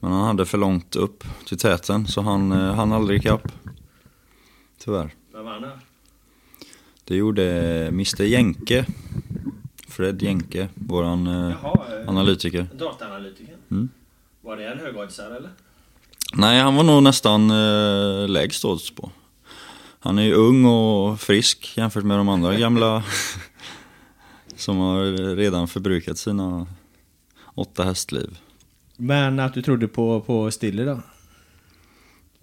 Men han hade för långt upp till täten så han eh, hann aldrig ikapp. Tyvärr. Vem vann det? Det gjorde Mr Jenke. Fred Jenke, våran eh, Jaha, eh, analytiker. dataanalytikern. Mm. Var det en högoddsare eller? Nej, han var nog nästan eh, lägst odds på. Han är ju ung och frisk jämfört med de andra gamla som har redan förbrukat sina åtta hästliv. Men att du trodde på, på Stiller då?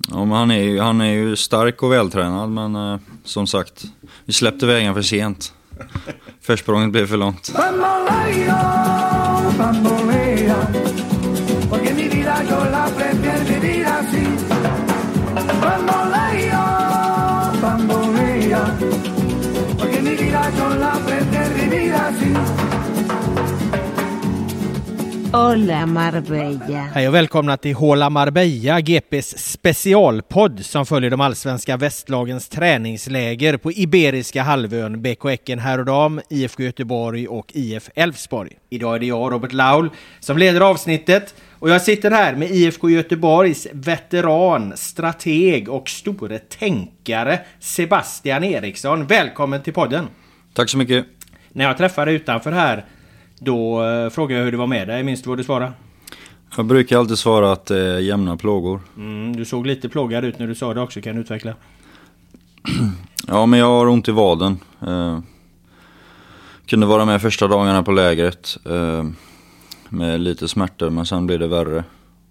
Ja, men han, är ju, han är ju stark och vältränad men eh, som sagt, vi släppte vägen för sent. Försprånget blev för långt. Hola Marbella. Hej och välkomna till Håla Marbella, GPs specialpodd som följer de allsvenska västlagens träningsläger på Iberiska halvön, BK Häcken här och dam, IFK Göteborg och IF Elfsborg. Idag är det jag, Robert Laul, som leder avsnittet och jag sitter här med IFK Göteborgs veteran, strateg och store tänkare Sebastian Eriksson. Välkommen till podden! Tack så mycket. När jag träffade utanför här då eh, frågade jag hur det var med dig. Minns du vad du svarade? Jag brukar alltid svara att det är jämna plågor. Mm, du såg lite plågad ut när du sa det också. Kan du utveckla? Ja, men jag har ont i vaden. Eh, kunde vara med första dagarna på lägret eh, med lite smärtor, men sen blev det värre.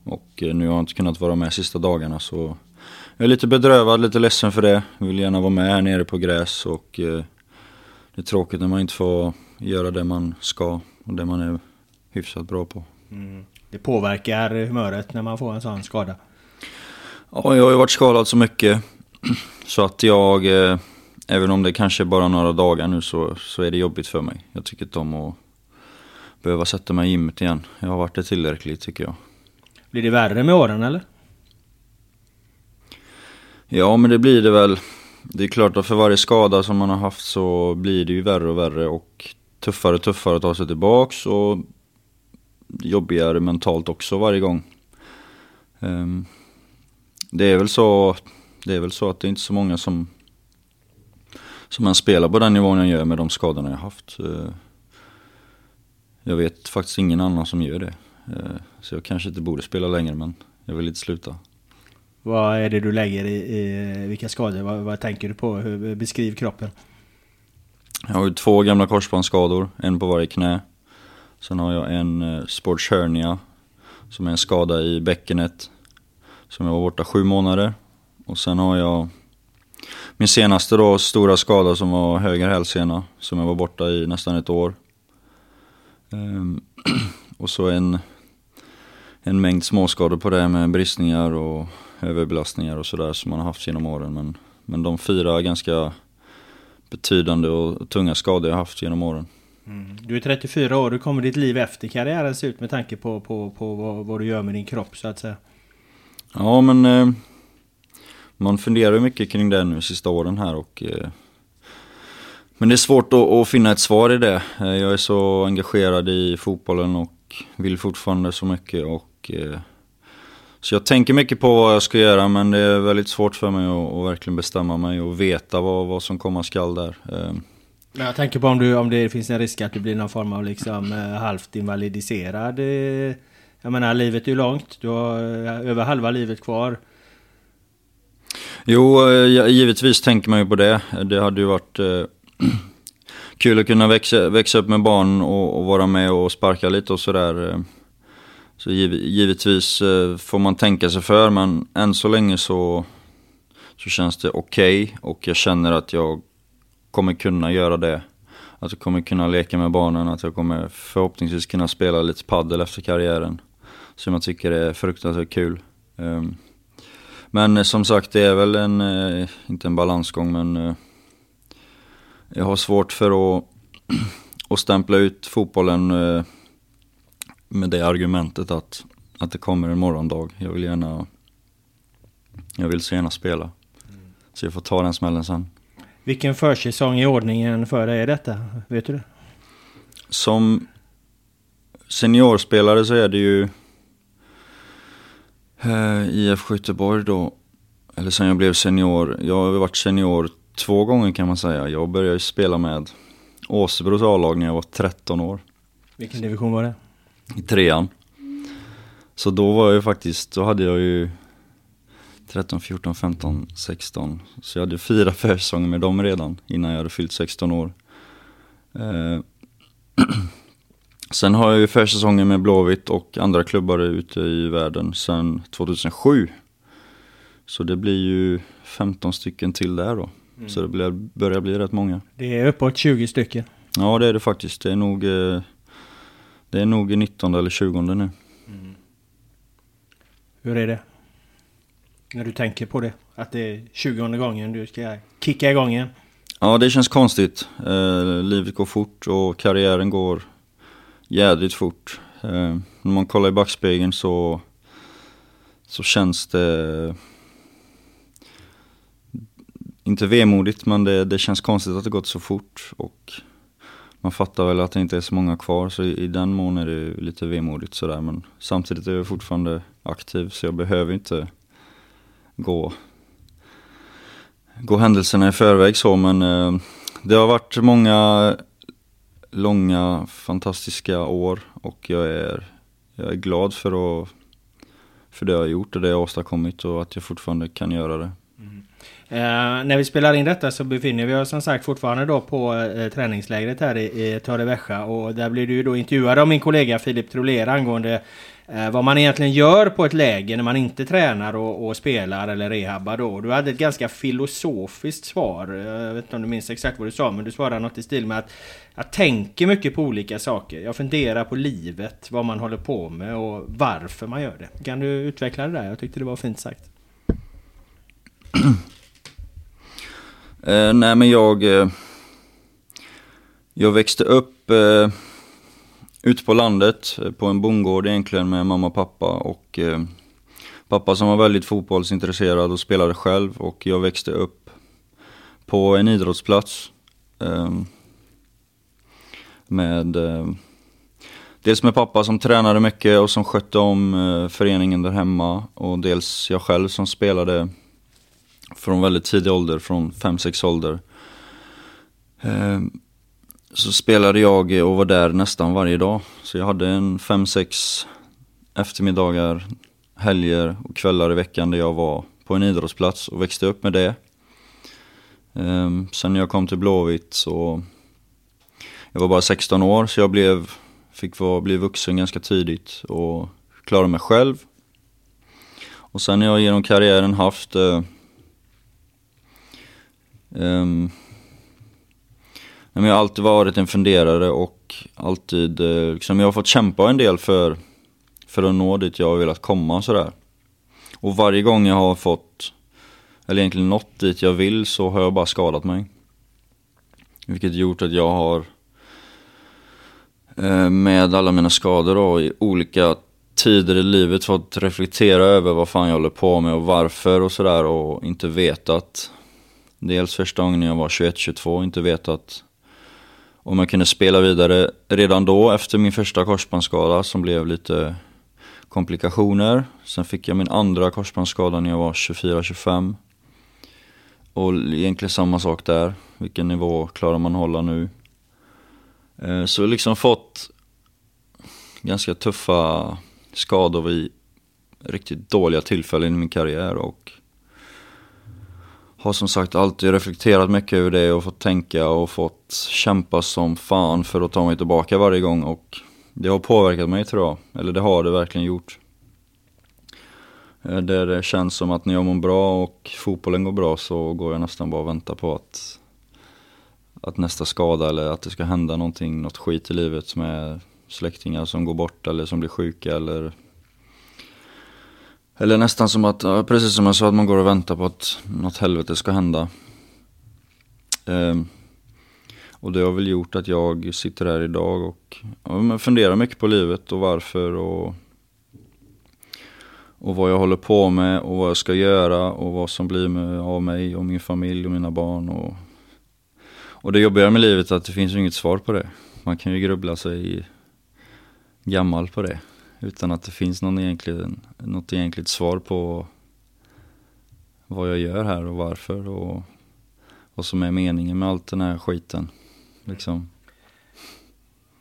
Och eh, nu har jag inte kunnat vara med sista dagarna så jag är lite bedrövad, lite ledsen för det. Jag vill gärna vara med här nere på gräs och eh, det är tråkigt när man inte får göra det man ska och det man är hyfsat bra på. Det påverkar humöret när man får en sån skada. Ja, jag har ju varit skadad så mycket så att jag, eh, även om det kanske är bara några dagar nu så, så är det jobbigt för mig. Jag tycker inte om att behöva sätta mig i gymmet igen. Jag har varit det tillräckligt tycker jag. Blir det värre med åren eller? Ja, men det blir det väl. Det är klart att för varje skada som man har haft så blir det ju värre och värre och tuffare och tuffare att ta sig tillbaks och jobbigare mentalt också varje gång. Ehm, det är väl så, det är väl så att det är inte så många som som man spelar på den nivån jag gör med de skadorna jag haft. Eh, jag vet faktiskt ingen annan som gör det. Eh, så jag kanske inte borde spela längre men jag vill inte sluta. Vad är det du lägger i, i vilka skador? Vad, vad tänker du på? Hur, beskriv kroppen. Jag har ju två gamla korsbandsskador, en på varje knä. Sen har jag en eh, sports hernia, som är en skada i bäckenet. Som jag var borta sju månader. Och sen har jag min senaste då stora skada som var höger hälsena, som jag var borta i nästan ett år. Ehm, och så en, en mängd småskador på det med bristningar och överbelastningar och sådär som man har haft genom åren. Men, men de fyra ganska betydande och tunga skador jag haft genom åren. Du är 34 år. Hur kommer ditt liv efter karriären se ut med tanke på, på, på vad, vad du gör med din kropp så att säga? Ja men eh, man funderar ju mycket kring det nu sista åren här och eh, Men det är svårt att, att finna ett svar i det. Eh, jag är så engagerad i fotbollen och vill fortfarande så mycket och eh, Så jag tänker mycket på vad jag ska göra men det är väldigt svårt för mig att, att verkligen bestämma mig och veta vad, vad som komma skall där. Eh, Men jag tänker på om, du, om det finns en risk att du blir någon form av liksom eh, halvt invalidiserad. eh, Jag menar livet är ju långt. Du har över halva livet kvar. Jo, givetvis tänker man ju på det. Det hade ju varit kul att kunna växa, växa upp med barn och, och vara med och sparka lite och sådär. Så giv, givetvis eh, får man tänka sig för, men än så länge så, så känns det okej och jag känner att jag kommer kunna göra det. Att jag kommer kunna leka med barnen, att jag kommer förhoppningsvis kunna spela lite paddel efter karriären. som jag tycker är fruktansvärt kul. Ehm, men eh, som sagt, det är väl en, eh, inte en balansgång men eh, jag har svårt för att, att stämpla ut fotbollen med det argumentet att, att det kommer en morgondag. Jag vill gärna, jag vill så gärna spela. Så jag får ta den smällen sen. Vilken försäsong i ordningen för dig är detta? Vet du det? Som seniorspelare så är det ju eh, IF Göteborg då, eller sen jag blev senior. Jag har varit senior två gånger kan man säga. Jag började spela med Åsebros A-lag när jag var 13 år. Vilken division var det? I trean. Så då var jag ju faktiskt, då hade jag ju 13, 14, 15, 16. Så jag hade fyra försäsonger med dem redan innan jag hade fyllt 16 år. Eh, Sen har jag ju försäsonger med Blåvitt och andra klubbar ute i världen sen 2007. Så det blir ju 15 stycken till där då. Mm. Så det börjar bli rätt många. Det är uppåt 20 stycken. Ja det är det faktiskt. Det är nog, eh, det är nog 19 eller 20 nu. Mm. Hur är det? När du tänker på det? Att det är 20 gången du ska kicka igång igen? Ja det känns konstigt. Eh, livet går fort och karriären går jädrigt fort. Eh, när man kollar i backspegeln så, så känns det inte vemodigt men det, det känns konstigt att det gått så fort och man fattar väl att det inte är så många kvar så i, i den mån är det lite vemodigt sådär men samtidigt är jag fortfarande aktiv så jag behöver inte gå, gå händelserna i förväg så men eh, det har varit många långa fantastiska år och jag är, jag är glad för, att, för det jag har gjort och det jag har åstadkommit och att jag fortfarande kan göra det. Eh, när vi spelar in detta så befinner vi oss som sagt fortfarande då på eh, träningslägret här i, i Torrevieja och där blir du då intervjuad av min kollega Filip Trolera angående eh, vad man egentligen gör på ett läge när man inte tränar och, och, spelar eller rehabbar då. Du hade ett ganska filosofiskt svar. Eh, jag vet inte om du minns exakt vad du sa men du svarade något i stil med att jag tänker mycket på olika saker. Jag funderar på livet, vad man håller på med och varför man gör det. Kan du utveckla det där? Jag tyckte det var fint sagt. eh, nej men jag... Eh, jag växte upp eh, ute på landet eh, på en bondgård egentligen med mamma och pappa och eh, pappa som var väldigt fotbollsintresserad och spelade själv och jag växte upp på en idrottsplats. Eh, med eh, Dels med pappa som tränade mycket och som skötte om eh, föreningen där hemma och dels jag själv som spelade från väldigt tidig ålder, från 5-6 ålder. Eh, så spelade jag och var där nästan varje dag. Så jag hade en 5-6 eftermiddagar, helger och kvällar i veckan där jag var på en idrottsplats och växte upp med det. Eh, sen när jag kom till Blåvitt så jag var bara 16 år så jag blev, fick vara, bli vuxen ganska tidigt och klara mig själv. Och sen har jag genom karriären haft eh, um, jag har alltid varit en funderare och alltid, eh, liksom, jag har fått kämpa en del för, för att nå dit jag har velat komma och sådär. Och varje gång jag har fått, eller egentligen nått dit jag vill så har jag bara skadat mig. Vilket gjort att jag har eh, med alla mina skador och i olika tider i livet fått reflektera över vad fan jag håller på med och varför och sådär och inte vetat. Dels första gången jag var 21-22, inte vetat om jag kunde spela vidare redan då efter min första korsbandsskada som blev lite komplikationer. Sen fick jag min andra korsbandsskada när jag var 24-25. Och egentligen samma sak där. Vilken nivå klarar man hålla nu? Eh, så liksom fått ganska tuffa skador vid riktigt dåliga tillfällen i min karriär och har som sagt alltid reflekterat mycket över det och fått tänka och fått kämpa som fan för att ta mig tillbaka varje gång och det har påverkat mig tror jag, eller det har det verkligen gjort. Eh, där det känns som att när jag mår bra och fotbollen går bra så går jag nästan bara och väntar på att att nästa skada eller att det ska hända någonting, något skit i livet med släktingar som går bort eller som blir sjuka eller eller nästan som att, precis som jag sa, att man går och väntar på att något helvete ska hända. Ehm, och det har väl gjort att jag sitter här idag och ja, funderar mycket på livet och varför och, och vad jag håller på med och vad jag ska göra och vad som blir med, av mig och min familj och mina barn. Och, och det jobbiga med livet är att det finns inget svar på det. Man kan ju grubbla sig gammal på det. Utan att det finns någon egentligen, något egentligt svar på vad jag gör här och varför och vad som är meningen med allt den här skiten. Liksom.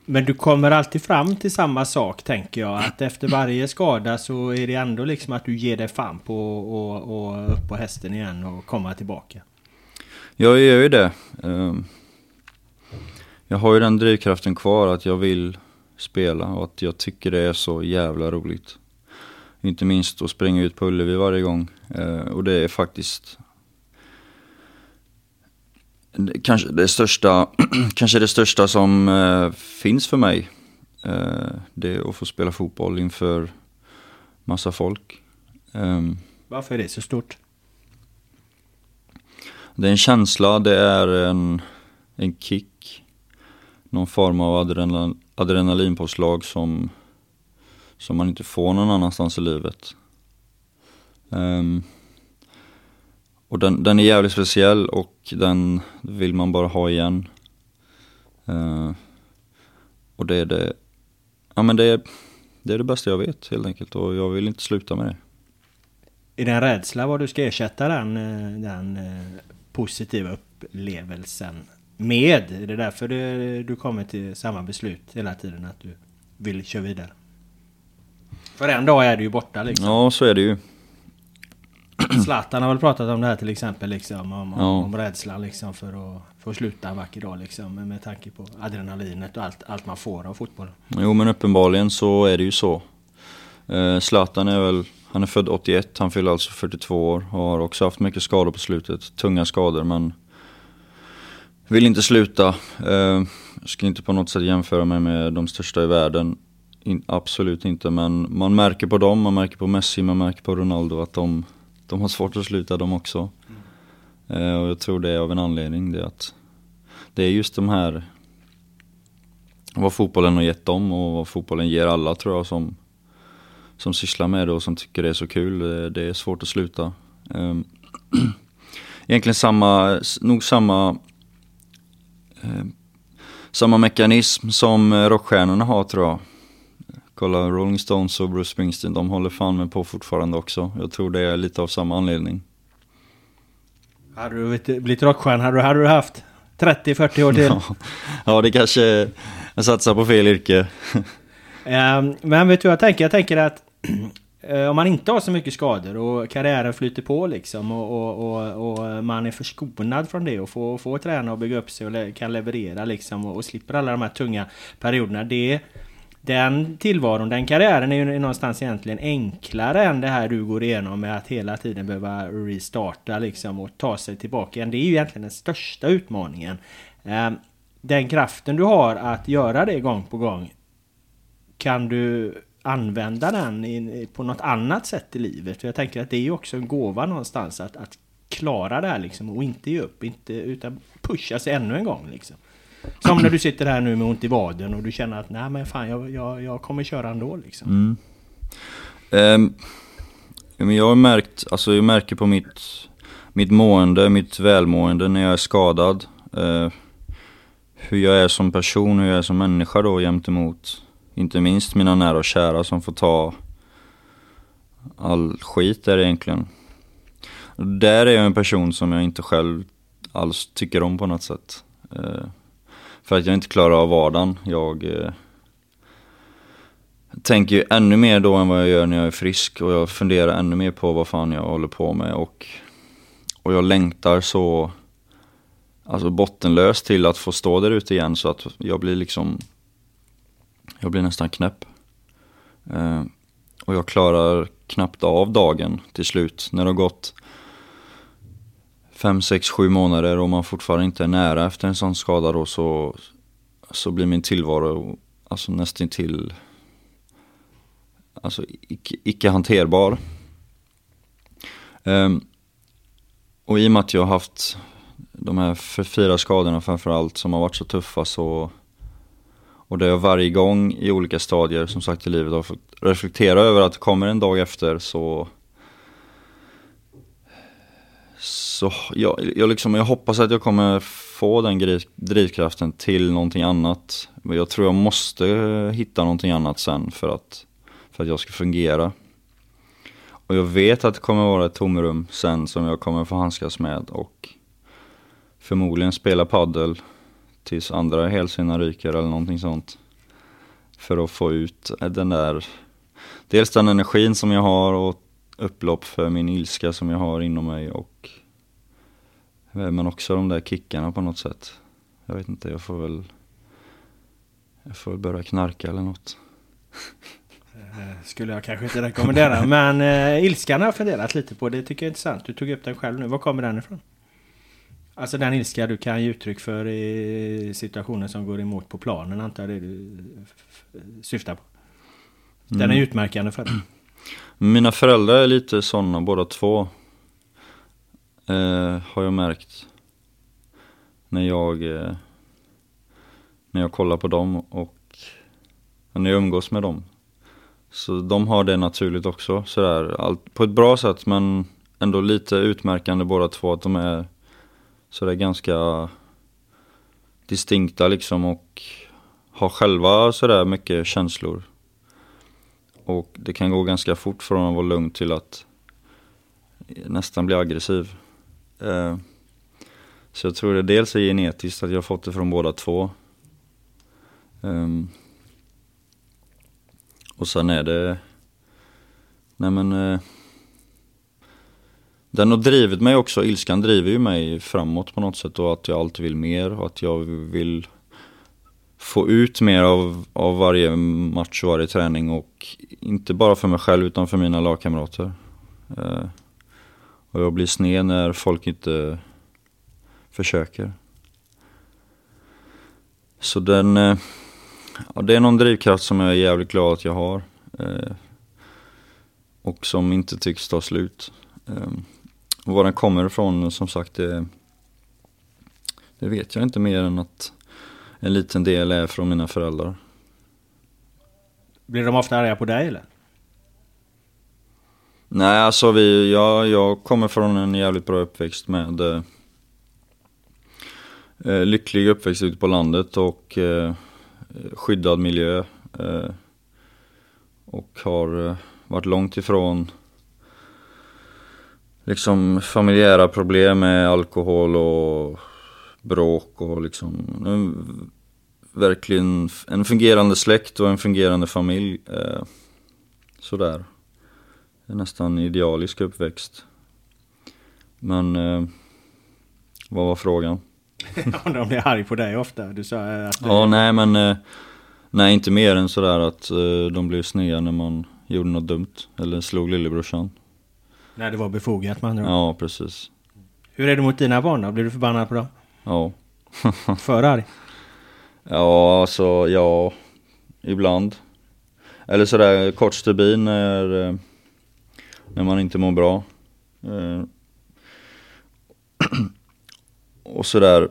Men du kommer alltid fram till samma sak tänker jag. Att efter varje skada så är det ändå liksom att du ger dig fan på och, och upp på hästen igen och komma tillbaka. Jag gör ju det. Ehm, jag har ju den drivkraften kvar att jag vill spela och att jag tycker det är så jävla roligt. Inte minst att springa ut på Ullevi varje gång. Ehm, och det är faktiskt kanske det största, kanske det största som eh, finns för mig. Eh, det är att få spela fotboll inför massa folk. Um, Varför är det så stort? Det är en känsla, det är en, en kick. Någon form av adrenal, adrenalinpåslag som, som man inte får någon annanstans i livet. Um, och den, den är jävligt speciell och den vill man bara ha igen. Uh, och det är det, ja men det är, det är det bästa jag vet helt enkelt och jag vill inte sluta med det. Är det en rädsla vad du ska ersätta den, eh, den eh, positiva upplevelsen med? Är det därför du, du kommer till samma beslut hela tiden att du vill köra vidare? För en dag är du ju borta liksom. Ja, så är det ju. Zlatan har väl pratat om det här till exempel liksom om, ja. om rädslan liksom för att, för att sluta en vacker dag liksom med tanke på adrenalinet och allt, allt man får av fotboll. Jo men uppenbarligen så är det ju så. Eh, Zlatan är väl, han är född 81, han fyller alltså 42 år och har också haft mycket skador på slutet. Tunga skador men vill inte sluta. Eh, jag ska inte på något sätt jämföra mig med de största i världen. In, absolut inte men man märker på dem, man märker på Messi, man märker på Ronaldo att de de har svårt att sluta de också. Mm. Eh, och jag tror det är av en anledning. Det, att det är just de här, vad fotbollen har gett dem och vad fotbollen ger alla tror jag som, som sysslar med det och som tycker det är så kul. Det, det är svårt att sluta. Eh, egentligen samma, nog samma samma mekanism som rockstjärnorna har tror jag. Kolla Rolling Stones och Bruce Springsteen, de håller fan med på fortfarande också. Jag tror det är lite av samma anledning. Hade du blivit rockstjärna hade, hade du haft 30-40 år till. Ja, ja, det kanske, jag satsar på fel yrke. um, men vet du jag tänker? Jag tänker att Eh, om man inte har så mycket skador och karriären flyter på liksom och, och, och, och man är förskonad från det och får, får träna och bygga upp sig och le kan leverera liksom och, och slipper alla de här tunga perioderna. Det den tillvaron, den karriären är ju någonstans egentligen enklare än det här du går igenom med att hela tiden behöva restarta liksom och ta sig tillbaka igen. Det är ju egentligen den största utmaningen. Eh, den kraften du har att göra det gång på gång, kan du använda den på något annat sätt i livet? För jag tänker att det är ju också en gåva någonstans att, att klara det här liksom och inte ge upp, inte, utan pusha sig ännu en gång liksom. Som när du sitter här nu med ont i vaden och du känner att nej men fan jag, jag, jag kommer köra ändå liksom. Mm. Um, men jag har märkt, alltså jag märker på mitt, mitt mående, mitt välmående när jag är skadad. Uh, hur jag är som person, hur jag är som människa då gentemot inte minst mina nära och kära som får ta all skit där egentligen. Där är jag en person som jag inte själv alls tycker om på något sätt. Eh, för att jag inte klarar av vardagen. Jag eh, tänker ju ännu mer då än vad jag gör när jag är frisk och jag funderar ännu mer på vad fan jag håller på med och, och jag längtar så alltså bottenlöst till att få stå där ute igen så att jag blir liksom jag blir nästan knäpp. Eh, och jag klarar knappt av dagen till slut när det har gått fem, sex, sju månader och man fortfarande inte är nära efter en sån skada då så, så blir min tillvaro alltså nästan till alltså icke, icke hanterbar. Um, och i och med att jag har haft de här fyra skadorna framförallt som har varit så tuffa så och det jag varje gång i olika stadier som sagt i livet har fått reflektera över att det kommer en dag efter så så jag, jag, liksom, jag hoppas att jag kommer få den drivkraften till någonting annat. Men jag tror jag måste hitta någonting annat sen för att, för att jag ska fungera. Och jag vet att det kommer vara ett tomrum sen som jag kommer få handskas med och förmodligen spela paddel tills andra hälsenan ryker eller någonting sånt. För att få ut den där, dels den energin som jag har och upplopp för min ilska som jag har inom mig och men också de där kickarna på något sätt. Jag vet inte, jag får väl jag får väl börja knarka eller något. Eh, skulle jag kanske inte rekommendera. Men eh, ilskan har jag funderat lite på. Det tycker jag är intressant. Du tog upp den själv nu. Var kommer den ifrån? Alltså den ilska du kan ge uttryck för i situationer som går emot på planen antar jag det du syftar på. Den är mm. utmärkande för dig. Mina föräldrar är lite sådana båda två. Eh, har jag märkt. När jag, eh, när jag kollar på dem och när jag umgås med dem. Så de har det naturligt också sådär, allt, på ett bra sätt men ändå lite utmärkande båda två att de är så det är ganska distinkta liksom och har själva sådär mycket känslor. Och det kan gå ganska fort från att vara lugn till att nästan bli aggressiv. Eh, så jag tror det dels är genetiskt att jag har fått det från båda två. Ehm, och sen är det, nej men eh, den har drivit mig också, ilskan driver ju mig framåt på något sätt och att jag alltid vill mer och att jag vill få ut mer av, av varje match och varje träning och inte bara för mig själv utan för mina lagkamrater. Eh, och jag blir sned när folk inte försöker. Så den, eh, ja, det är någon drivkraft som jag är jävligt glad att jag har. Eh, och som inte tycks ta slut. Ehm, Eh, var den kommer ifrån som sagt det, det vet jag inte mer än att en liten del är från mina föräldrar. Blir de ofta arga på dig eller? Nej alltså vi, jag, jag kommer från en jävligt bra uppväxt med eh, eh lycklig uppväxt ute på landet och eh, skyddad miljö. Eh, och har eh, varit långt ifrån liksom familjära problem med alkohol och bråk och liksom en, verkligen en fungerande släkt och en fungerande familj. Eh, sådär. En nästan idealisk uppväxt. Men eh, vad var frågan? Om de blir arg på dig ofta? Du sa att... Du... Ja, nej men eh, Nej inte mer än sådär att eh, de blev sneda när man gjorde något dumt. Eller slog lillebrorsan. När det var befogat man Ja, precis. Hur är det mot dina barn då? Blir du förbannad på dem? Ja. För arg? Ja, alltså ja. Ibland. Eller sådär kort stubin när, eh, när man inte mår bra. Eh, och sådär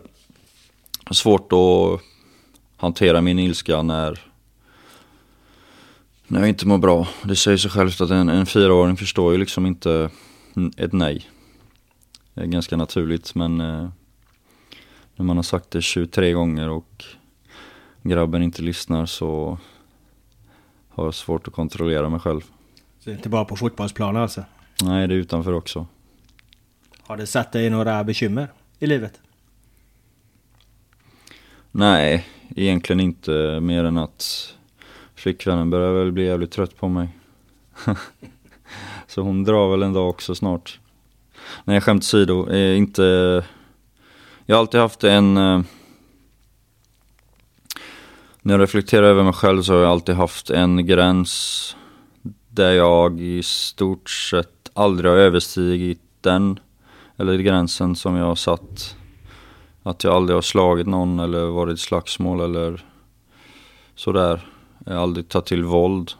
svårt att hantera min ilska när, när jag inte mår bra. Det säger sig självt att en, en fyraåring förstår ju liksom inte ett nej. Det är ganska naturligt men eh, när man har sagt det 23 gånger och grabben inte lyssnar så har jag svårt att kontrollera mig själv. Så inte bara på fotbollsplanen alltså? Nej, det är utanför också. Har det satt dig i några bekymmer i livet? Nej, egentligen inte mer än att flickvännen börjar väl bli jävligt trött på mig. Så hon drar väl en dag också snart. Nej, skämt åsido, eh, inte... Jag har alltid haft en... Eh, när jag reflekterar över mig själv så har jag alltid haft en gräns där jag i stort sett aldrig har överstigit den. Eller gränsen som jag har satt. Att jag aldrig har slagit någon eller varit i slagsmål eller sådär. Har aldrig tagit till våld.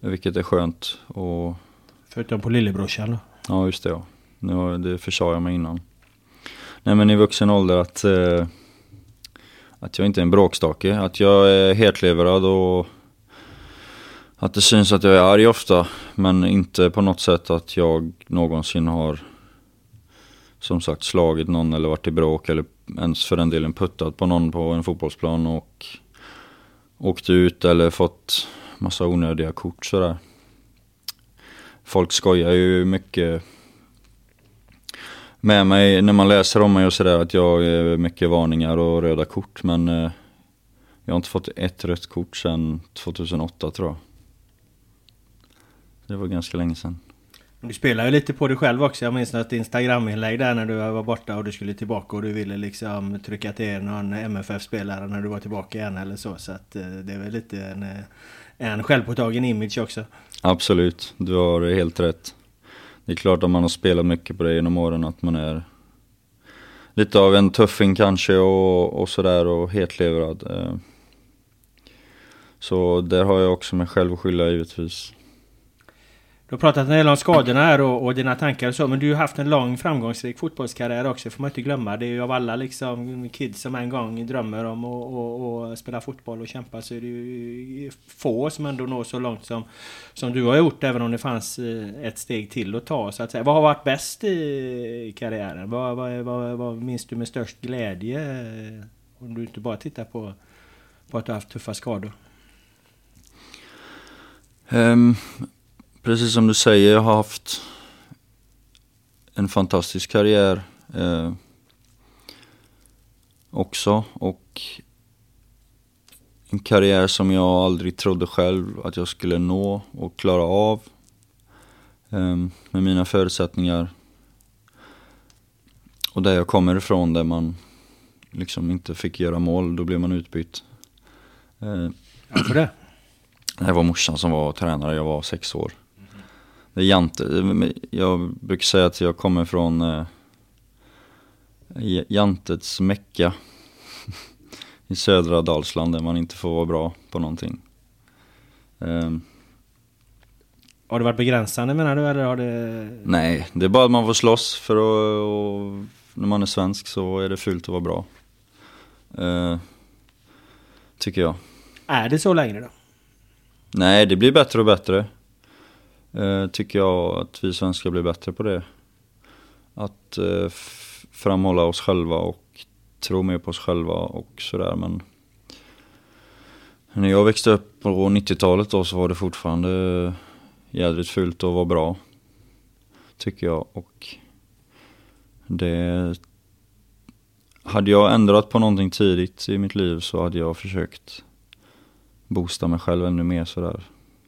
Vilket är skönt. Och... Förutom på lillebrorsan? Ja, just det ja. Nu, det försade jag mig innan. Nej men i vuxen ålder att, eh, att jag inte är en bråkstake. Att jag är hetlevrad och att det syns att jag är arg ofta. Men inte på något sätt att jag någonsin har som sagt slagit någon eller varit i bråk eller ens för den delen puttat på någon på en fotbollsplan och åkt ut eller fått massa onödiga kort sådär. Folk skojar ju mycket med mig när man läser om mig och sådär att jag är mycket varningar och röda kort men eh, jag har inte fått ett rött kort sedan 2008 tror jag. Det var ganska länge sedan. Du spelar ju lite på dig själv också. Jag minns något Instagram-inlägg där när du var borta och du skulle tillbaka och du ville liksom trycka till någon MFF-spelare när du var tillbaka igen eller så. Så att eh, det är väl lite en, eh, en självpåtagen image också. Absolut, du har helt rätt. Det är klart att man har spelat mycket på det genom åren att man är lite av en tuffing kanske och, och sådär och hetlevrad. Eh, så där har jag också mig själv att skylla givetvis. Du har pratat en del om skadorna här och, och, dina tankar och så, men du har haft en lång framgångsrik fotbollskarriär också, får man inte glömma. Det är ju av alla liksom kids som en gång drömmer om att spela fotboll och kämpa så är det ju få som ändå når så långt som, som du har gjort, även om det fanns eh, ett steg till att ta. Så att säga. Vad har varit bäst i karriären? Vad, vad, vad, vad minns du med störst glädje? Eh, om du inte bara tittar på, på att du har haft tuffa skador. Um, precis som du säger, jag har haft en fantastisk karriär eh, också och en karriär som jag aldrig trodde själv att jag skulle nå och klara av eh, med mina förutsättningar och där jag kommer ifrån där man liksom inte fick göra mål, då blev man utbytt. Eh, Varför det? Det var morsan som var tränare, jag var sex år. Det är Jante, jag brukar säga att jag kommer från eh, Jantets Mecka i södra Dalsland där man inte får vara bra på någonting. Um, har det varit begränsande menar du eller har det? Nej, det är bara att man får slåss för att, när man är svensk så är det fult att vara bra. Uh, tycker jag. Är det så längre då? Nej, det blir bättre och bättre. Eh, tycker jag att vi svenskar blir bättre på det. Att eh, framhålla oss själva och tro mer på oss själva och sådär men när jag växte upp på 90-talet då så var det fortfarande jädrigt fult att vara bra. Tycker jag och det hade jag ändrat på någonting tidigt i mitt liv så hade jag försökt boosta mig själv ännu mer sådär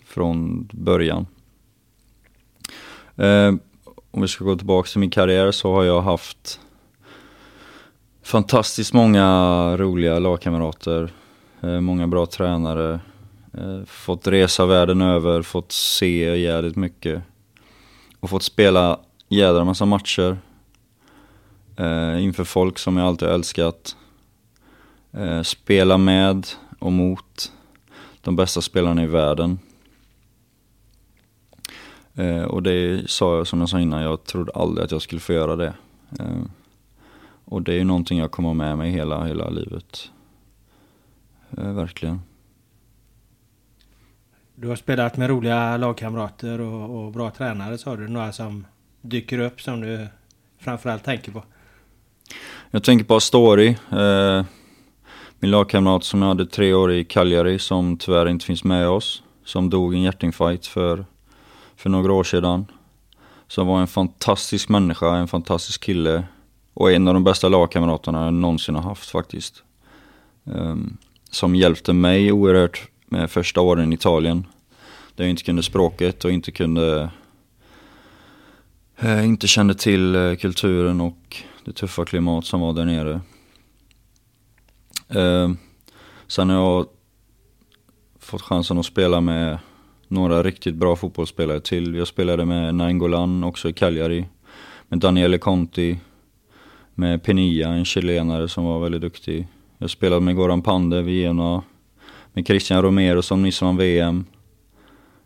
från början. Eh, om vi ska gå tillbaka till min karriär så har jag haft fantastiskt många roliga lagkamrater, eh, många bra tränare, eh, fått resa världen över, fått se jävligt mycket och fått spela jädra massa matcher eh, inför folk som jag alltid älskat. Eh, spela med och mot de bästa spelarna i världen. Eh, och det sa jag som jag sa innan, jag trodde aldrig att jag skulle få göra det. Eh, och det är ju någonting jag kommer med mig hela, hela livet. Eh, verkligen. Du har spelat med roliga lagkamrater och, och bra tränare sa du. Några som dyker upp som du framförallt tänker på? Jag tänker på Astori. Eh, min lagkamrat som jag hade tre år i Cagliari som tyvärr inte finns med oss. Som dog i en hjärtinfarkt för för några år sedan. Som var en fantastisk människa, en fantastisk kille. Och en av de bästa lagkamraterna jag någonsin har haft faktiskt. Um, som hjälpte mig oerhört med första åren i Italien. Där jag inte kunde språket och inte kunde eh, inte kände till eh, kulturen och det tuffa klimat som var där nere. Ehm, sen har jag fått chansen att spela med några riktigt bra fotbollsspelare till. Jag spelade med Nainggolan också i Cagliari. Med Daniele Conti. Med Penilla, en chilenare som var väldigt duktig. Jag spelade med Goran Pandev i Genoa, Med Christian Romero som nyss vann VM.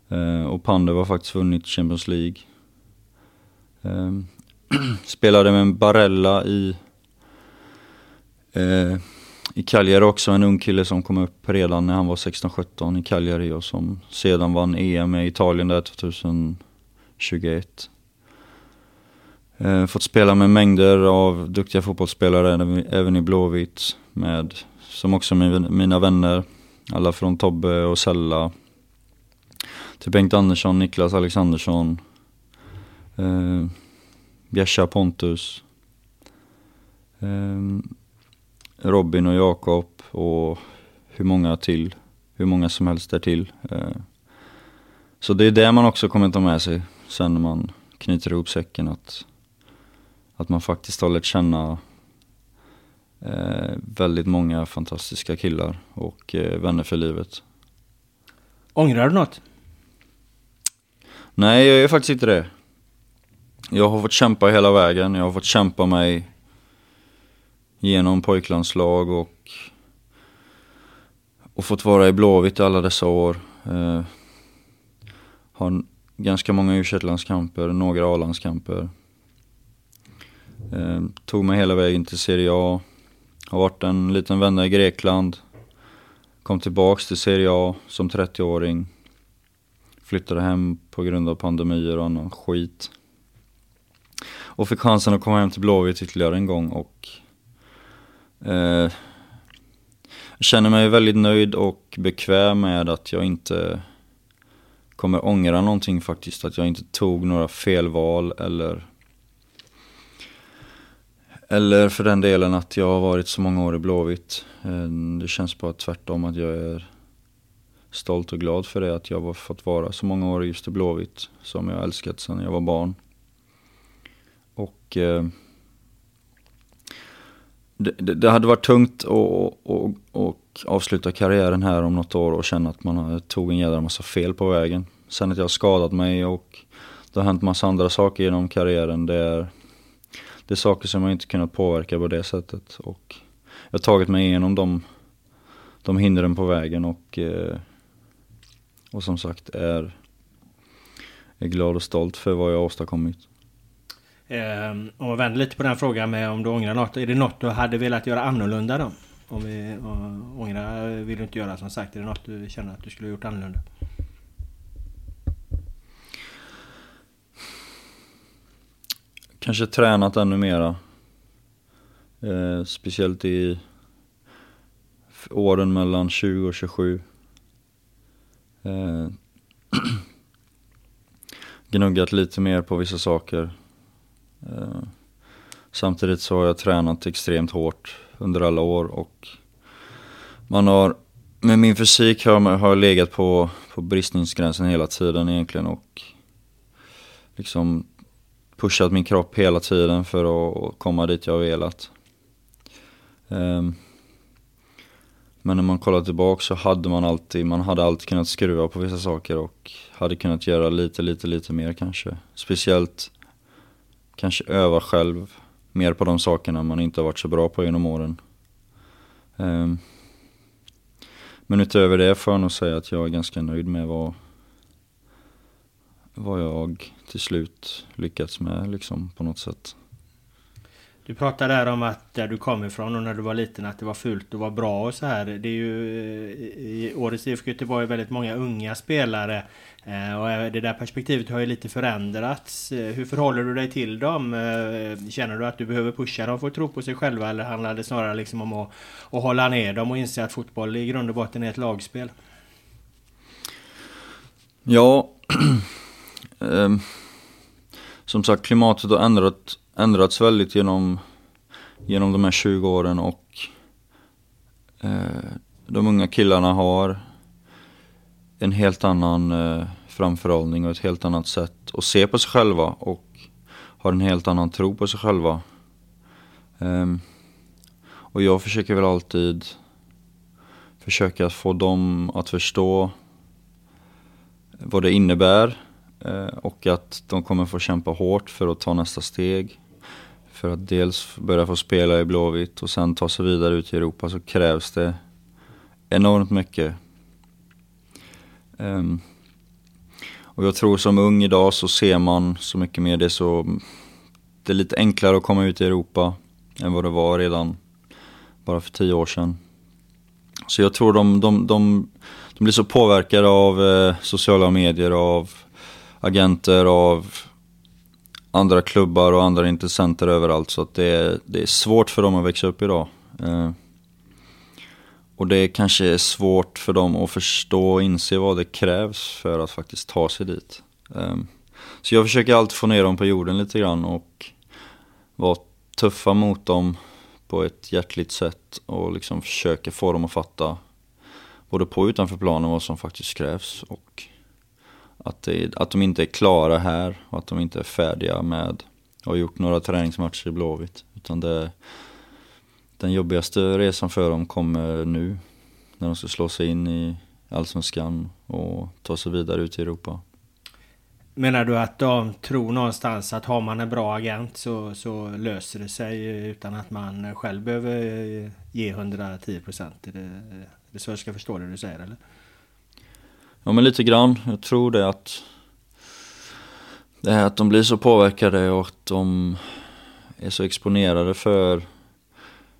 Eh, och Pandev var faktiskt vunnit Champions League. Ehm, spelade med Barella i, eh, i Cagliari också, en ung kille som kom upp redan när han var 16-17 i Cagliari och som sedan vann EM i Italien där 2021. Eh, fått spela med mängder av duktiga fotbollsspelare även i Blåvitt med, som också mina vänner, alla från Tobbe och Sella till Bengt Andersson, Niklas Alexandersson, eh, Bjärsa Pontus, eh, Robin och Jakob och hur många till, hur många som helst där till. Eh, så det är det man också kommer ta med sig sen när man knyter ihop säcken att, att man faktiskt har lärt känna eh, väldigt många fantastiska killar och eh, vänner för livet. Ångrar du något? Nej, jag gör faktiskt inte det. Jag har fått kämpa hela vägen. Jag har fått kämpa mig genom pojklandslag och, och fått vara i Blåvitt alla dessa år. Eh, har ganska många u landskamper några A-landskamper. Eh, tog mig hela vägen till Serie A. Har varit en liten vända i Grekland. Kom tillbaks till Serie A som 30-åring. Flyttade hem på grund av pandemier och annan skit. Och fick chansen att komma hem till Blåvitt ytterligare en gång och eh, känner mig väldigt nöjd och bekväm med att jag inte kommer ångra någonting faktiskt. Att jag inte tog några felval eller eller för den delen att jag har varit så många år i Blåvitt. Eh, det känns bara tvärtom att jag är stolt och glad för det. Att jag har fått vara så många år just i Blåvitt. Som jag älskat sedan jag var barn. Och eh, det, det, hade varit tungt att avsluta karriären här om något år och känna att man tog en jädra massa fel på vägen. Sen att jag har skadat mig och det har hänt massa andra saker genom karriären. Det är, det är saker som jag inte kunnat påverka på det sättet. Och jag har tagit mig igenom de, de hindren på vägen och, eh, och som sagt är, är glad och stolt för vad jag har åstadkommit. Ehm, om man vänder lite på den frågan med om du ångrar något. Är det något du hade velat göra annorlunda då? Om vi ångra vill du inte göra som sagt. Är det något du känner att du skulle ha gjort annorlunda? Kanske tränat ännu mera. Eh, speciellt i åren mellan 20 och 27. Eh, gnuggat lite mer på vissa saker. Eh, samtidigt så har jag tränat extremt hårt under alla år och man har, med min fysik har, har jag legat på, på bristningsgränsen hela tiden egentligen och liksom pushat min kropp hela tiden för att komma dit jag har velat. Um, men när man kollar tillbaka så hade man alltid, man hade alltid kunnat skruva på vissa saker och hade kunnat göra lite, lite, lite mer kanske. Speciellt kanske öva själv mer på de sakerna man inte har varit så bra på genom åren. Um, men utöver det får jag nog säga att jag är ganska nöjd med vad, vad jag till slut lyckats med liksom på något sätt. Du pratade där om att där du kom ifrån och när du var liten att det var fult och var bra och så här. Det är ju eh, i årets IFK Göteborg väldigt många unga spelare. Eh, och det där perspektivet har ju lite förändrats. Eh, hur förhåller du dig till dem? Känner du att du behöver pusha dem för att tro på sig själva eller handlar det snarare liksom om att, att hålla ner dem och inse att fotboll i grund och botten är ett lagspel? Ja, ehm, som sagt klimatet har ändrat, ändrats väldigt genom, genom de här 20 åren och eh, de unga killarna har en helt annan eh, framförhållning och ett helt annat sätt att se på sig själva och har en helt annan tro på sig själva. Um, och jag försöker väl alltid försöka få dem att förstå vad det innebär eh, och att de kommer få kämpa hårt för att ta nästa steg. För att dels börja få spela i Blåvitt och sen ta sig vidare ut i Europa så krävs det enormt mycket Um, Och jag tror som ung idag så ser man så mycket mer det så, det är lite enklare att komma ut i Europa än vad det var redan bara för tio år sedan. Så jag tror de, de, de, de blir så påverkade av eh, sociala medier, av agenter, av andra klubbar och andra intressenter överallt. Så att det, är, det är svårt för dem att växa upp idag. Eh, och det kanske är svårt för dem att förstå och inse vad det krävs för att faktiskt ta sig dit. Eh, så jag försöker alltid få ner dem på jorden lite grann och vara tuffa mot dem på ett hjärtligt sätt och liksom försöka få dem att fatta både på och utanför planen vad som faktiskt krävs och att, det, att de inte är klara här och att de inte är färdiga med att ha gjort några träningsmatcher i Blåvitt. Utan det, den jobbigaste resan för dem kommer nu när de ska slå sig in i Allsvenskan och ta sig vidare ut i Europa. Menar du att de tror någonstans att har man en bra agent så, så löser det sig utan att man själv behöver ge 110 procent? Är det, är det så jag ska förstå det du säger eller? Ja men lite grann. Jag tror det att det här att de blir så påverkade och att de är så exponerade för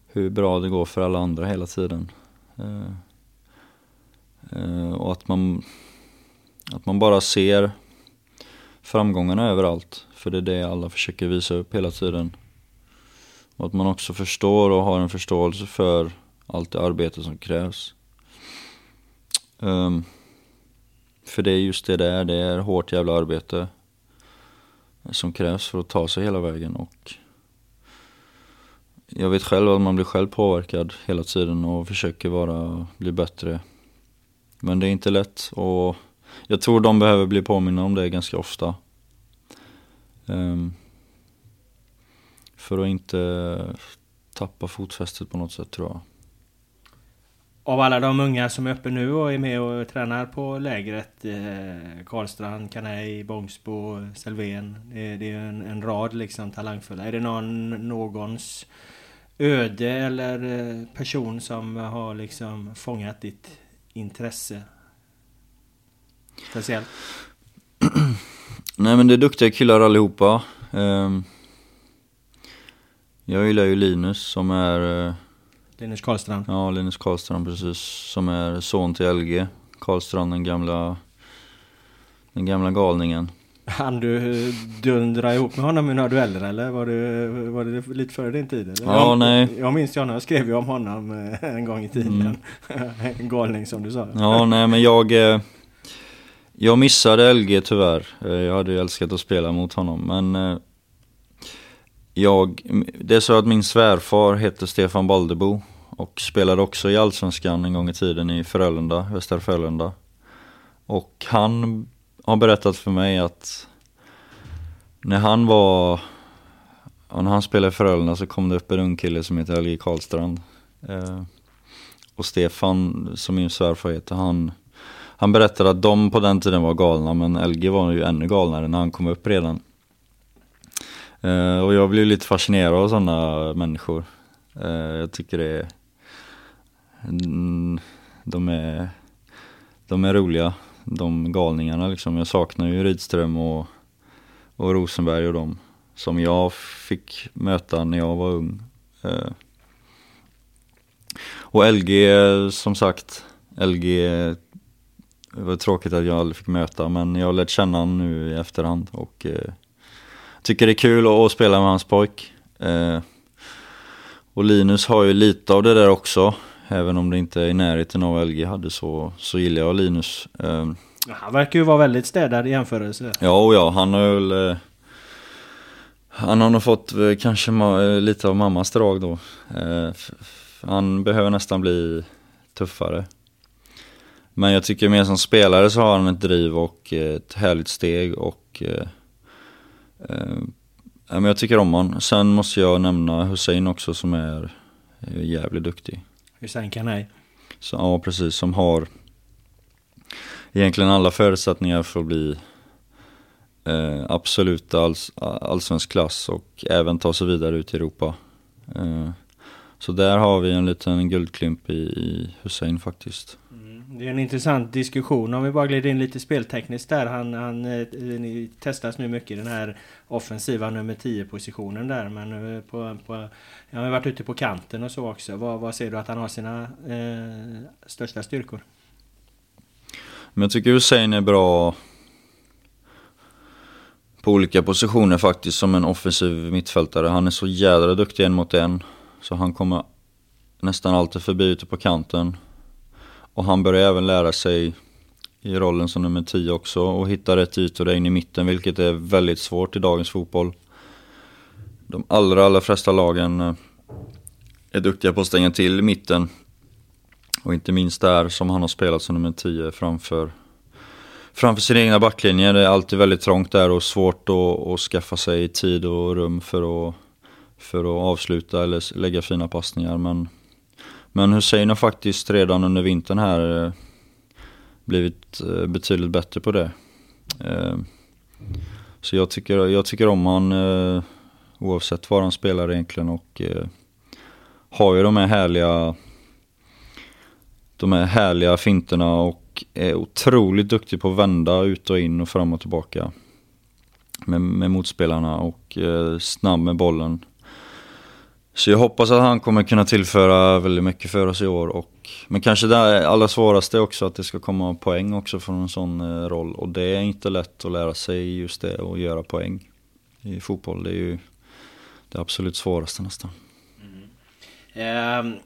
hur bra det går för alla andra hela tiden. Eh, eh, och att man, att man bara ser framgångarna överallt. För det är det alla försöker visa upp hela tiden. Och att man också förstår och har en förståelse för allt det arbete som krävs. Um, för det är just det där, det är hårt jävla arbete som krävs för att ta sig hela vägen och jag vet själv att man blir själv påverkad hela tiden och försöker vara, bli bättre. Men det är inte lätt och jag tror de behöver bli påminna om det ganska ofta. Um, för att inte tappa fotfästet på något sätt tror jag. Av alla de unga som är uppe nu och är med och tränar på lägret eh, Karlstrand, Kanej, Bångsbo, Selvén. Det, det är en, en, rad liksom talangfulla. Är det någon, någons öde eller eh, person som har liksom fångat ditt intresse? Speciellt? Nej men det är duktiga killar allihopa. Ehm, jag gillar ju Linus som är... Eh, Linus Karlstrand? Ja, Linus Karlstrand precis. Som är son till LG Karlstrand, den gamla, den gamla galningen. Han du dundra ihop med honom i några dueller eller? Var det, var det lite före din tid? Eller? Ja, jag, nej. Jag minns ju honom, jag skrev ju om honom eh, en gång i tiden. Mm. en galning som du sa. Ja, nej men jag... Eh, jag missade LG tyvärr. Eh, jag hade ju älskat att spela mot honom men jag, det är så att min svärfar heter Stefan Baldebo och spelade också i Allsvenskan en gång i tiden i Frölunda, Västra Frölunda. Och han har berättat för mig att när han var, när han spelade i Frölunda så kom det upp en ung kille som heter Helge Karlstrand. Eh, och Stefan, som min svärfar heter, han han berättade att de på den tiden var galna men LG var ju ännu galnare när han kom upp redan. Eh, och jag blir lite fascinerad av sådana människor. Eh, jag tycker det är, mm, de är, de är roliga, de galningarna liksom. Jag saknar ju Rydström och, och Rosenberg och dem som jag fick möta när jag var ung. Uh, och LG som sagt, LG det var tråkigt att jag aldrig fick möta men jag har lärt känna honom nu i efterhand och eh, tycker det är kul att, spela med hans pojk. Eh, och Linus har ju lite av det där också. Även om det inte är i närheten av LG hade så, så gillar jag Linus. Eh, han verkar ju vara väldigt städad i jämförelse. Ja, och ja, han har väl... Eh, han har nog fått eh, kanske eh, lite av mammas drag då. han behöver nästan bli tuffare. Men jag tycker mer som spelare så har han ett driv och ett härligt steg och eh, eh, men jag tycker om honom. Sen måste jag nämna Hussein också som är, jävligt duktig. Hussein Kanai? Ja precis, som har egentligen alla förutsättningar för att bli eh, absolut alls, allsvensk klass och även ta sig vidare ut i Europa. Eh, så där har vi en liten guldklimp i, i Hussein faktiskt. Mm. Det är en intressant diskussion om vi bara glider in lite speltekniskt där. Han, han eh, eh testas nu mycket i den här offensiva nummer 10 positionen där. Men eh, på, på, han har varit ute på kanten och så också. Vad, vad ser du att han har sina eh, största styrkor? Men jag tycker Hussein är bra på olika positioner faktiskt som en offensiv mittfältare. Han är så jädra duktig en mot en. Så han kommer nästan alltid förbi ute på kanten. Och han börjar även lära sig i rollen som nummer 10 också och hitta rätt ytor in i mitten vilket är väldigt svårt i dagens fotboll. De allra, allra flesta lagen eh, är duktiga på att stänga till i mitten. Och inte minst där som han har spelat som nummer 10 framför, framför sin egna backlinje. Det är alltid väldigt trångt där och svårt att, att skaffa sig tid och rum för att, för att avsluta eller lägga fina passningar. Men men Hussein har faktiskt redan under vintern här eh, blivit eh, betydligt bättre på det. Eh, så jag tycker, jag tycker om han oavsett var han spelar egentligen och har ju de här härliga de här härliga finterna och är otroligt duktig på att vända ut och in och fram och tillbaka med, med motspelarna och snabb med bollen. Så jag hoppas att han kommer kunna tillföra väldigt mycket för oss i år. Och, men kanske det allra svåraste också att det ska komma poäng också från en sån eh, roll. Och det är inte lätt att lära sig just det och göra poäng i fotboll. Det är ju det absolut svåraste nästan. Mm. Eh,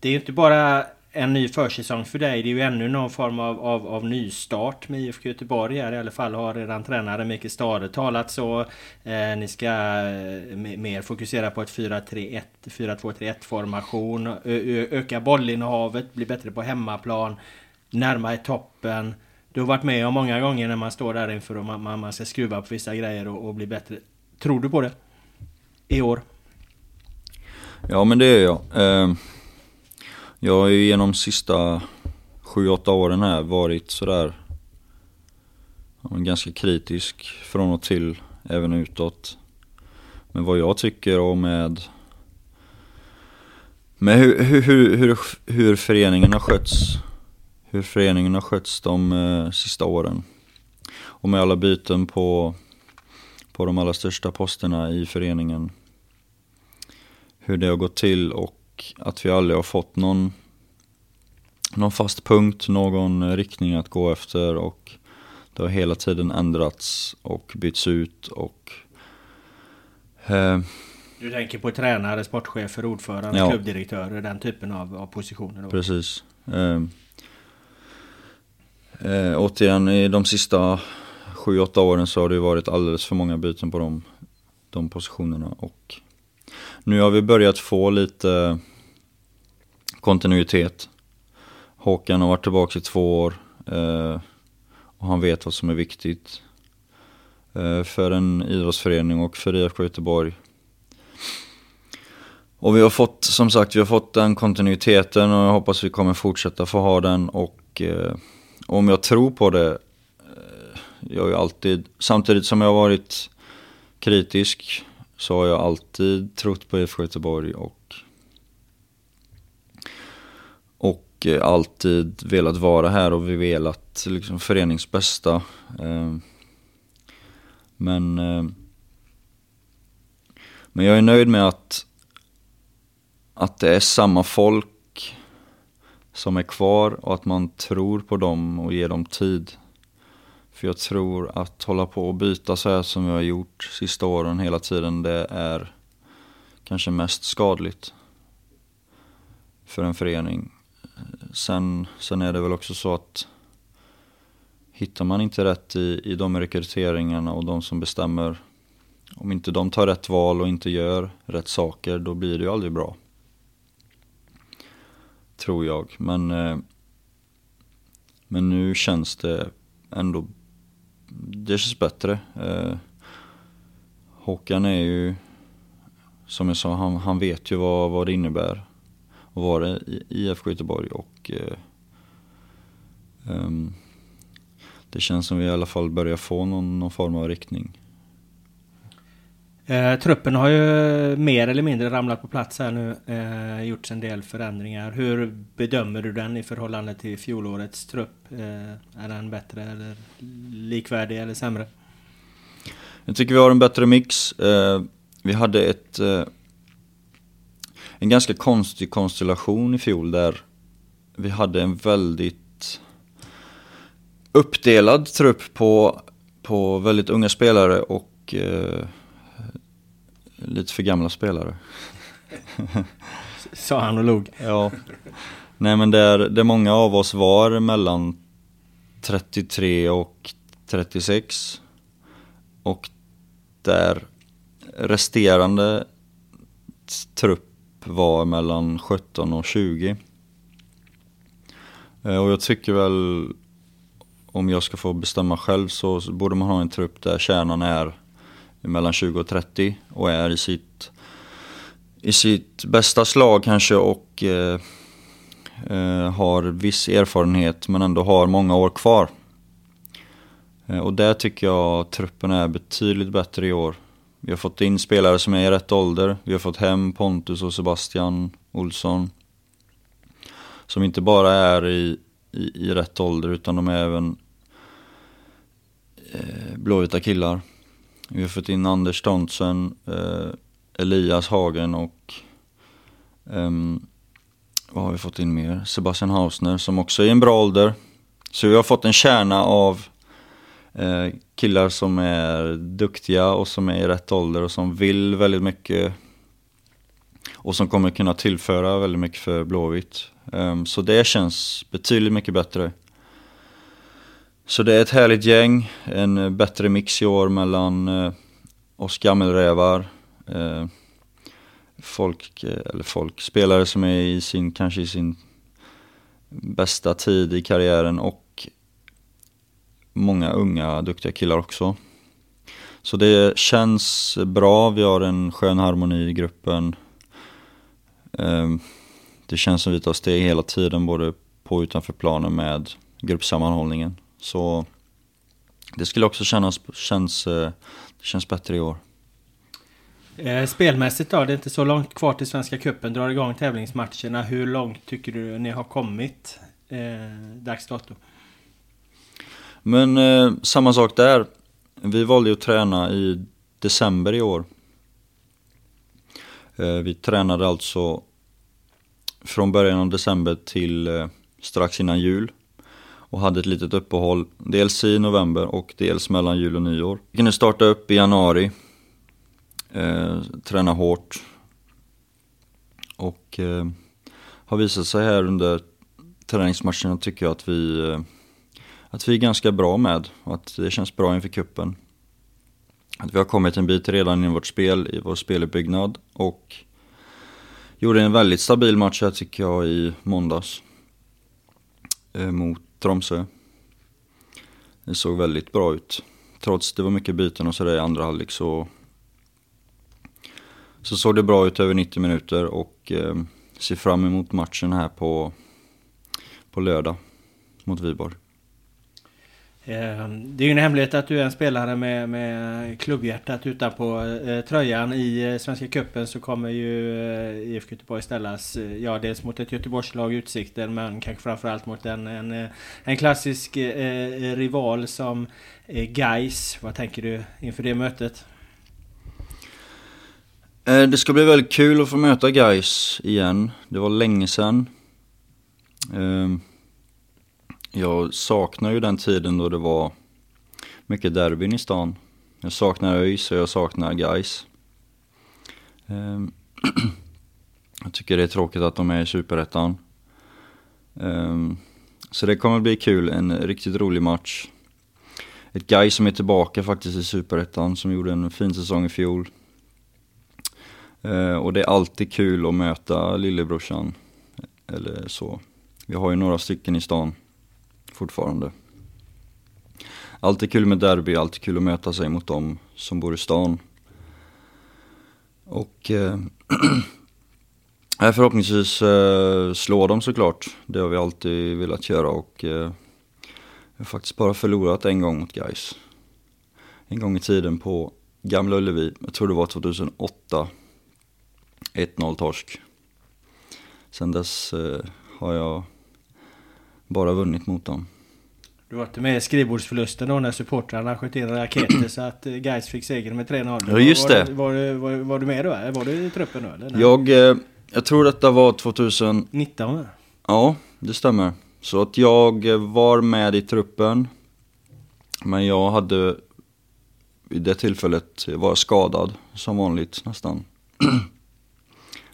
det är ju inte bara en ny försäsong för dig. Det är ju ännu någon form av, av, av nystart med IFK Göteborg här. I alla fall har redan tränare Mikael Stade talat så. Eh, ni ska eh, mer fokusera på ett 4-3-1, 4-2-3-1 formation. Ö, öka bollinnehavet, bli bättre på hemmaplan. Närmare toppen. Du har varit med om många gånger när man står där inför och man, man ska skruva på vissa grejer och, och bli bättre. Tror du på det? I år? Ja men det gör jag. Eh... Jag har ju genom sista 7-8 åren här varit sådär ganska kritisk från och till, även utåt. Men vad jag tycker och med, med hur, hur, hur, hur föreningen har skötts, hur föreningen har skötts de eh, sista åren. Och med alla byten på, på de allra största posterna i föreningen. Hur det har gått till och att vi aldrig har fått någon, någon fast punkt, någon riktning att gå efter och det har hela tiden ändrats och bytts ut och eh, Du tänker på tränare, sportchefer, ordförande, ja. klubbdirektörer, den typen av, av positioner? Då. Precis. Eh, eh, återigen, i de sista 7-8 åren så har det varit alldeles för många byten på de, de positionerna och nu har vi börjat få lite kontinuitet. Håkan har varit tillbaka i två år eh, och han vet vad som är viktigt eh, för en idrottsförening och för IFK Göteborg. Och vi har fått, som sagt, vi har fått den kontinuiteten och jag hoppas vi kommer fortsätta få ha den och eh, om jag tror på det, eh, jag har ju alltid, samtidigt som jag har varit kritisk så har jag alltid trott på IFK Göteborg och, och eh, alltid velat vara här och vi velat liksom förenings bästa. Eh, men, eh, men jag är nöjd med att, att det är samma folk som är kvar och att man tror på dem och ger dem tid. För jag tror att hålla på och byta så här som vi har gjort sista åren hela tiden, det är kanske mest skadligt för en förening. Sen, sen är det väl också så att hittar man inte rätt i, i de rekryteringarna och de som bestämmer, om inte de tar rätt val och inte gör rätt saker, då blir det ju aldrig bra. Tror jag, men, eh, men nu känns det ändå det känns bättre. Eh, Håkan är ju, som jag sa, han, han vet ju vad, vad det innebär att vara i IFK Göteborg och eh, um, det känns som vi i alla fall börjar få någon, någon form av riktning. Eh, truppen har ju mer eller mindre ramlat på plats här nu. Eh, gjorts en del förändringar. Hur bedömer du den i förhållande till fjolårets trupp? Eh, är den bättre eller likvärdig eller sämre? Jag tycker vi har en bättre mix. Eh, vi hade ett, eh, en ganska konstig konstellation i fjol där vi hade en väldigt uppdelad trupp på, på väldigt unga spelare och eh, lite för gamla spelare. Sa han och log. Ja. Nej men där, där många av oss var mellan 33 och 36. Och där resterande trupp var mellan 17 och 20. Eh, och jag tycker väl, om jag ska få bestämma själv så borde man ha en trupp där kärnan är mellan 20 och 30 och är i sitt, i sitt bästa slag kanske och eh, eh, har viss erfarenhet men ändå har många år kvar. Eh, och där tycker jag truppen är betydligt bättre i år. Vi har fått in spelare som är i rätt ålder. Vi har fått hem Pontus och Sebastian Olsson. Som inte bara är i, i, i rätt ålder utan de är även eh, blåvita killar. Vi har fått in Anders Tonsen, eh, Elias Hagen och um, vad har vi fått in mer? Sebastian Hausner som också är i en bra ålder. Så vi har fått en kärna av eh, killar som är duktiga och som är i rätt ålder och som vill väldigt mycket. Och som kommer kunna tillföra väldigt mycket för Blåvitt. Um, så det känns betydligt mycket bättre. Så det är ett härligt gäng, en eh, bättre mix i år mellan eh, oss gammelrävar, eh, folk, eh, eller folk, spelare som är i sin, kanske i sin bästa tid i karriären och många unga duktiga killar också. Så det känns bra, vi har en skön harmoni i gruppen. Ehm, det känns som vi tar steg hela tiden både på och utanför planen med gruppsammanhållningen. Så det skulle också kännas, känns, eh, det känns bättre i år. Eh, spelmässigt då, det är inte så långt kvar till Svenska Cupen drar igång tävlingsmatcherna. Hur långt tycker du ni har kommit eh, dags dato? Men eh, samma sak där. Vi valde ju att träna i december i år. Eh, vi tränade alltså från början av december till eh, strax innan jul och hade ett litet uppehåll, dels i november och dels mellan jul och nyår. Vi kunde starta upp i januari, eh, träna hårt och eh, har visat sig här under träningsmatcherna tycker jag att vi, eh, att vi är ganska bra med och att det känns bra inför kuppen. Att vi har kommit en bit redan i vårt spel, i vår speluppbyggnad och gjorde en väldigt stabil match här tycker jag i måndags. Eh, mot Tromsö. Det såg väldigt bra ut. Trots det var mycket byten och sådär i andra halvlek så, så såg det bra ut över 90 minuter och eh, ser fram emot matchen här på, på lördag mot Viborg. Ehm, det är ju en hemlighet att du är en spelare med, med klubbhjärtat utanpå eh, tröjan. I eh, Svenska Cupen så kommer ju eh, IFK Göteborg ställas, eh, ja dels mot ett Göteborgslag Utsikten men kanske framförallt mot en, en, eh, en klassisk eh, eh, rival som eh, Geis. Vad tänker du inför det mötet? Eh, det ska bli väldigt kul att få möta Geis igen. Det var länge sedan. Ehm, jag saknar ju den tiden då det var mycket derbyn i stan. Jag saknar ÖIS och jag saknar guys. Ehm, jag tycker det är tråkigt att de är i Superettan. Ehm, så det kommer bli kul, en riktigt rolig match. Ett guy som är tillbaka faktiskt i Superettan, som gjorde en fin säsong i fjol. Ehm, och det är alltid kul att möta lillebrorsan, eller så. Vi har ju några stycken i stan fortfarande. Alltid kul med derby, alltid kul att möta sig mot dem som bor i stan. Och eh, förhoppningsvis eh, slå dem såklart. Det har vi alltid velat göra och eh, jag har faktiskt bara förlorat en gång mot guys. En gång i tiden på Gamla Ullevi, jag tror det var 2008. 1-0 torsk. Sen dess eh, har jag bara vunnit mot dem. Du var inte med i skrivbordsförlusten då när supportrarna sköt in raketer så att eh, Gais fick segern med 3-0. Ja, just det. Var, var, var, var du med då? Var du i truppen då? Eller? Jag, eh, jag tror detta var 2000, 19? ja det stämmer. Så att jag eh, var med i truppen. Men jag hade vid det tillfället var jag skadad som vanligt nästan.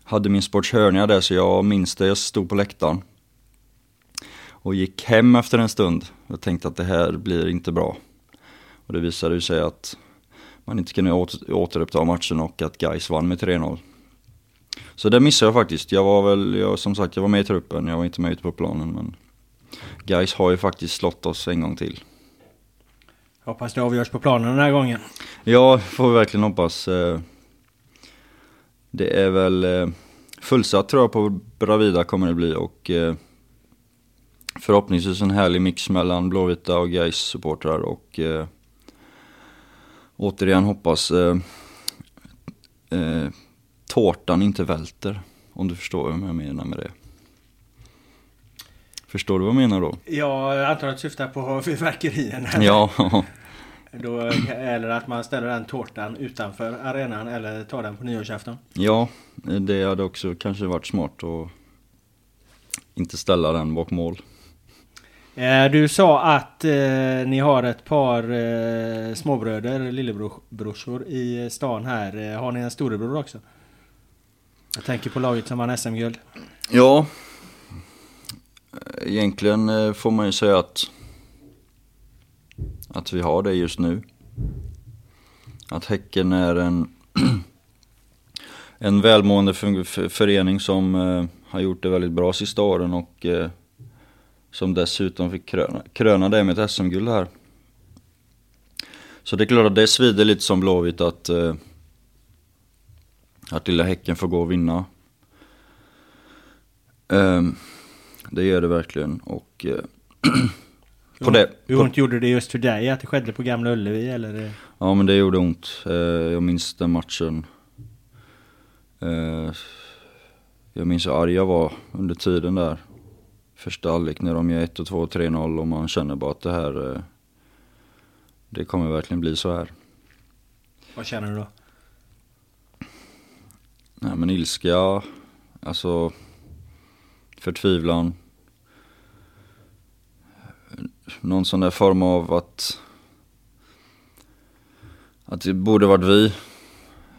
hade min sportshörnia där så jag minns det, jag stod på läktaren. Och gick hem efter en stund. Jag tänkte att det här blir inte bra. Och det visade sig att man inte kunde åter, återuppta matchen och att Gais vann med 3-0. Så det missade jag faktiskt. Jag var väl, jag, som sagt, jag var med i truppen, jag var inte med ute på planen. Men Gais har ju faktiskt slått oss en gång till. Hoppas det avgörs på planen den här gången. Ja, får vi verkligen hoppas. Eh, Det är väl eh, fullsatt tror jag på Bravida kommer det bli och eh, förhoppningsvis en härlig mix mellan Blåvita och Gais supportrar och eh, återigen hoppas eh, eh, tårtan inte välter. Om du förstår vad jag menar med det. Förstår du vad jag menar då? Ja, jag antar att du syftar på fyrverkerierna. Ja, Då, eller att man ställer den tårtan utanför arenan eller tar den på nyårsafton. ja, det hade också kanske varit smart att inte ställa den bak mål. Eh, du sa att eh, ni har ett par eh, småbröder, lillebrorsor i stan här. Eh, har ni en storebror också? Jag tänker på laget som vann SM-guld. Ja, egentligen eh, får man ju säga att, att vi har det just nu. Att Häcken är en, en välmående förening som eh, har gjort det väldigt bra sista åren och som dessutom fick kröna, kröna det med ett SM-guld här. Så det är klart att det svider lite som Blåvitt att, eh, att lilla Häcken får gå och vinna. Ehm, det gör det verkligen och eh, på det, Hur ont gjorde det just för dig att det skedde på Gamla Ullevi eller? ja men det gjorde ont. Eh, jag minns den matchen. Eh, jag minns hur arg jag var under tiden där. Första halvlek när de gör 1 och 2 och 3-0 och man känner bara att det här, eh, det kommer verkligen bli så här. Vad känner du då? Nej men ilska, alltså förtvivlan. Någon sån där form av att, att det borde varit vi.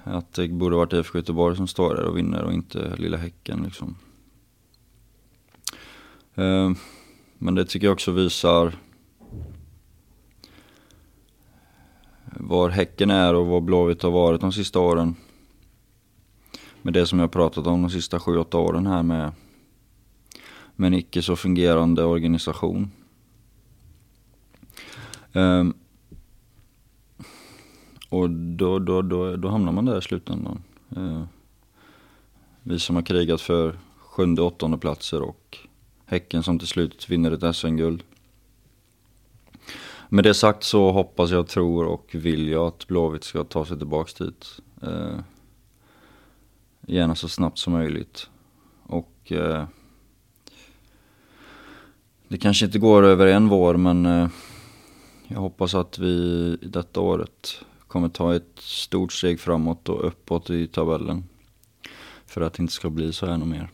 Att det borde varit IFK Göteborg som står där och vinner och inte lilla Häcken liksom. Eh, men det tycker jag också visar var Häcken är och vad Blåvitt har varit de sista åren med det som jag pratat om de sista 7-8 åren här med, med en icke så fungerande organisation. Um, och då, då, då, då hamnar man där i slutändan. Uh, vi som har krigat för sjunde, åttonde platser och Häcken som till slut vinner ett SM-guld. Med det sagt så hoppas jag, tror och vill jag att Blåvitt ska ta sig tillbaks dit. Eh, gärna så snabbt som möjligt. Och eh, det kanske inte går över en vår men eh, jag hoppas att vi detta året kommer ta ett stort steg framåt och uppåt i tabellen. För att det inte ska bli så här något mer.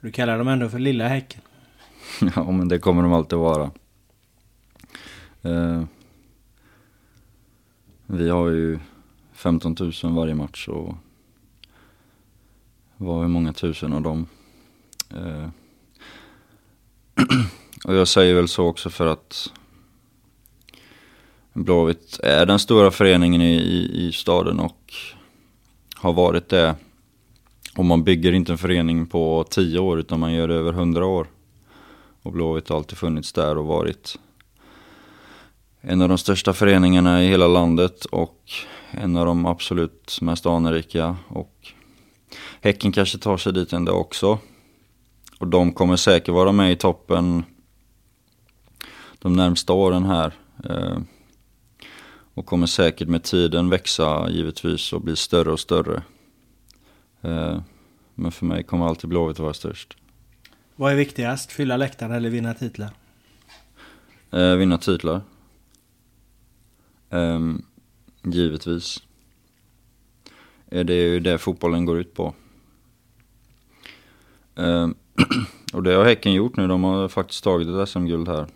Du kallar dem ändå för Lilla Häcken. ja men det kommer de alltid vara. Eh, vi har ju 15 000 varje match och var hur många tusen av dem. Eh, och jag säger väl så också för att Blåvitt är den stora föreningen i, i, i staden och har varit det. Och man bygger inte en förening på 10 år utan man gör det över 100 år. Och Blåvitt har alltid funnits där och varit en av de största föreningarna i hela landet och en av de absolut mest anrika. Och Häcken kanske tar sig dit ändå också. Och de kommer säkert vara med i toppen de närmsta åren här. Eh, och kommer säkert med tiden växa givetvis och bli större och större. Eh, men för mig kommer alltid Blåvitt vara störst. Vad är viktigast? Fylla läktaren eller vinna titlar? Eh, vinna titlar. Eh, givetvis. Eh, det är ju det fotbollen går ut på. Eh, och det har Häcken gjort nu. De har faktiskt tagit ett SM-guld här.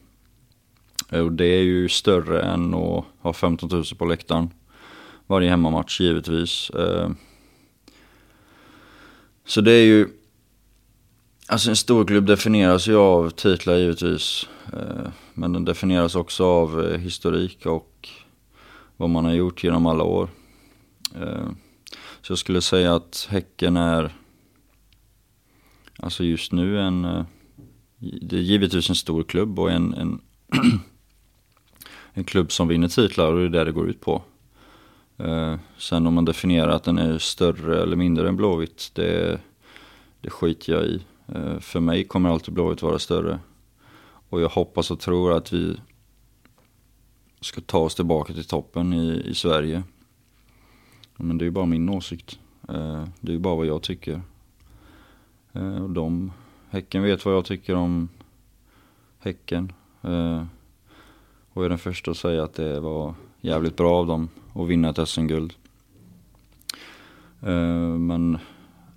Eh, och det är ju större än att ha 15 000 på läktaren. Varje hemmamatch givetvis. Så det är ju... Alltså en storklubb definieras ju av titlar givetvis. Eh, men den definieras också av eh, historik och vad man har gjort genom alla år. Eh, så jag skulle säga att Häcken är, alltså just nu en, det är givetvis en stor klubb och en, en en klubb som vinner titlar och det är det det går ut på. Eh, sen om man definierar att den är större eller mindre än Blåvitt, det, det skiter jag i. Eh, för mig kommer alltid Blåvitt vara större. Och jag hoppas och tror att vi ska ta oss tillbaka till toppen i, i Sverige. Men det är ju bara min åsikt. Eh, det är ju bara vad jag tycker. Eh, och de, Häcken vet vad jag tycker om Häcken. Eh, och jag är den första att säga att det var jävligt bra av dem att vinna ett SM-guld. Eh, men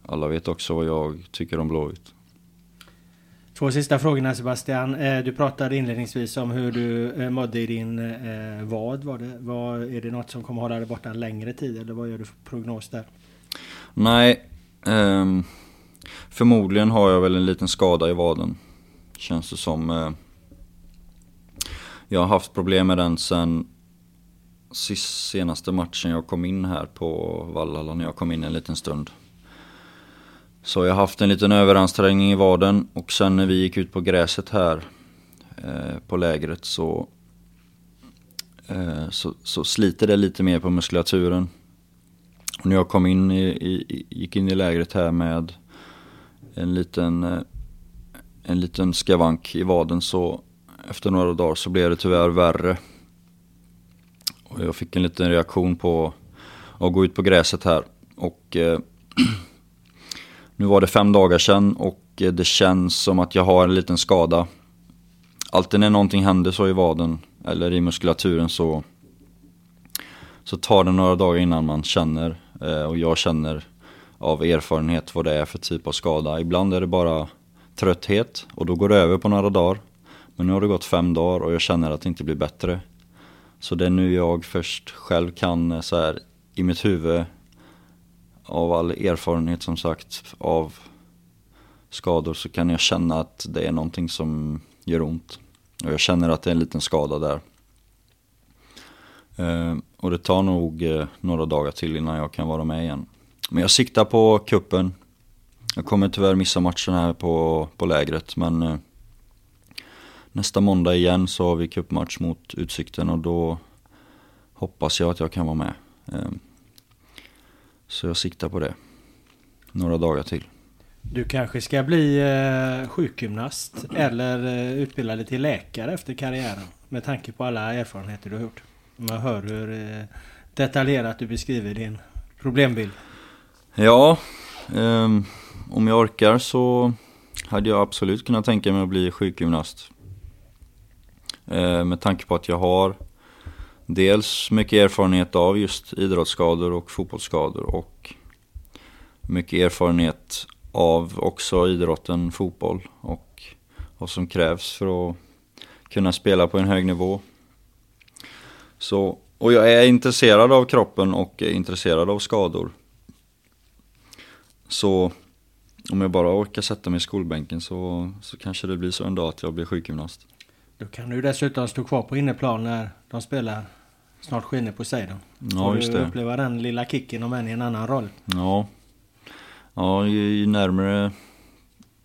alla vet också vad jag tycker om Blåvitt. Två sista frågorna Sebastian. Eh, du pratade inledningsvis om hur du eh, mådde i din vad. Var det, var, är det något som kommer hålla dig borta en längre tid eller vad gör du för prognos där? Nej, um, förmodligen har jag väl en liten skada i vaden. Känns det som. Jag har haft problem med den sen sist, senaste matchen jag kom in här på Vallala när jag kom in en liten stund. Så jag har haft en liten överansträngning i vaden och sen när vi gick ut på gräset här eh, på lägret så, eh, så, så, sliter det lite mer på muskulaturen. Och när jag kom in i, i, gick in i lägret här med en liten, eh, en liten skavank i vaden så efter några dagar så blev det tyvärr värre. Och jag fick en liten reaktion på att gå ut på gräset här. Och eh, nu var det fem dagar sedan och eh, det känns som att jag har en liten skada. Alltid när någonting händer så i vaden eller i muskulaturen så, så tar det några dagar innan man känner eh, och jag känner av erfarenhet vad det är för typ av skada. Ibland är det bara trötthet och då går det över på några dagar. Men nu har det gått fem dagar och jag känner att det inte blir bättre. Så det är nu jag först själv kan eh, så här i mitt huvud av all erfarenhet som sagt av skador så kan jag känna att det är någonting som gör ont. Och jag känner att det är en liten skada där. Eh, och det tar nog eh, några dagar till innan jag kan vara med igen. Men jag siktar på kuppen. Jag kommer tyvärr missa matchen här på, på lägret men eh, nästa måndag igen så har vi cupmatch mot Utsikten och då hoppas jag att jag kan vara med. Ehm, så jag siktar på det. Några dagar till. Du kanske ska bli eh, sjukgymnast eller eh, utbilda dig till läkare efter karriären. Med tanke på alla erfarenheter du har gjort. Man hör hur eh, detaljerat du beskriver din problembild. Ja, um, om jag orkar så hade jag absolut kunnat tänka mig att bli sjukgymnast. Eh, med tanke på att jag har dels mycket erfarenhet av just idrottsskador och fotbollsskador och mycket erfarenhet av också idrotten fotboll och vad som krävs för att kunna spela på en hög nivå. Så, och jag är intresserad av kroppen och är intresserad av skador. Så om jag bara orkar sätta mig i skolbänken så, så kanske det blir så en dag att jag blir sjukgymnast. Då kan du dessutom stå kvar på inneplan när de spelar snart skiner då. Ja, just det. uppleva den lilla kicken om än i en annan roll. Ja, ja ju, ju närmare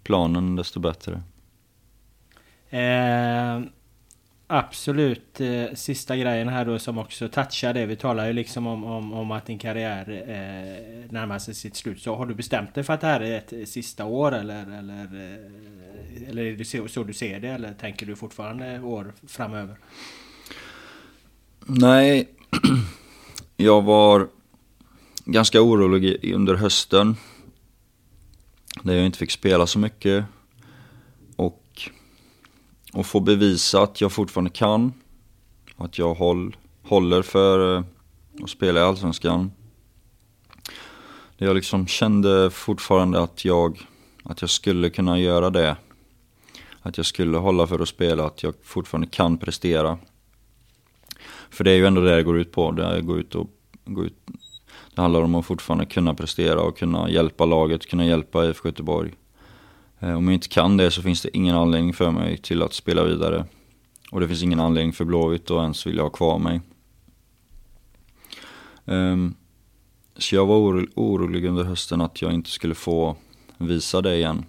planen desto bättre. Eh, absolut eh, sista grejen här då som också touchar det. Vi talar ju liksom om, om, om att din karriär eh, närmar sig sitt slut. Så har du bestämt dig för att det här är ett sista år eller, eller, eh, eller är det så, så du ser det? Eller tänker du fortfarande år framöver? Nej, jag var ganska orolig under hösten. Där jag inte fick spela så mycket. Och, och få bevisa att jag fortfarande kan. Att jag håll, håller för eh, att spela i Allsvenskan. Jag liksom kände fortfarande att jag, att jag skulle kunna göra det. Att jag skulle hålla för att spela, att jag fortfarande kan prestera. För det är ju ändå det det går ut på. Det, går ut och, går ut, det handlar om att fortfarande kunna prestera och kunna hjälpa laget, kunna hjälpa IFK Göteborg. Eh, om jag inte kan det så finns det ingen anledning för mig till att spela vidare. Och det finns ingen anledning för Blåvitt att ens vilja ha kvar mig. Um, så jag var orolig under hösten att jag inte skulle få visa det igen.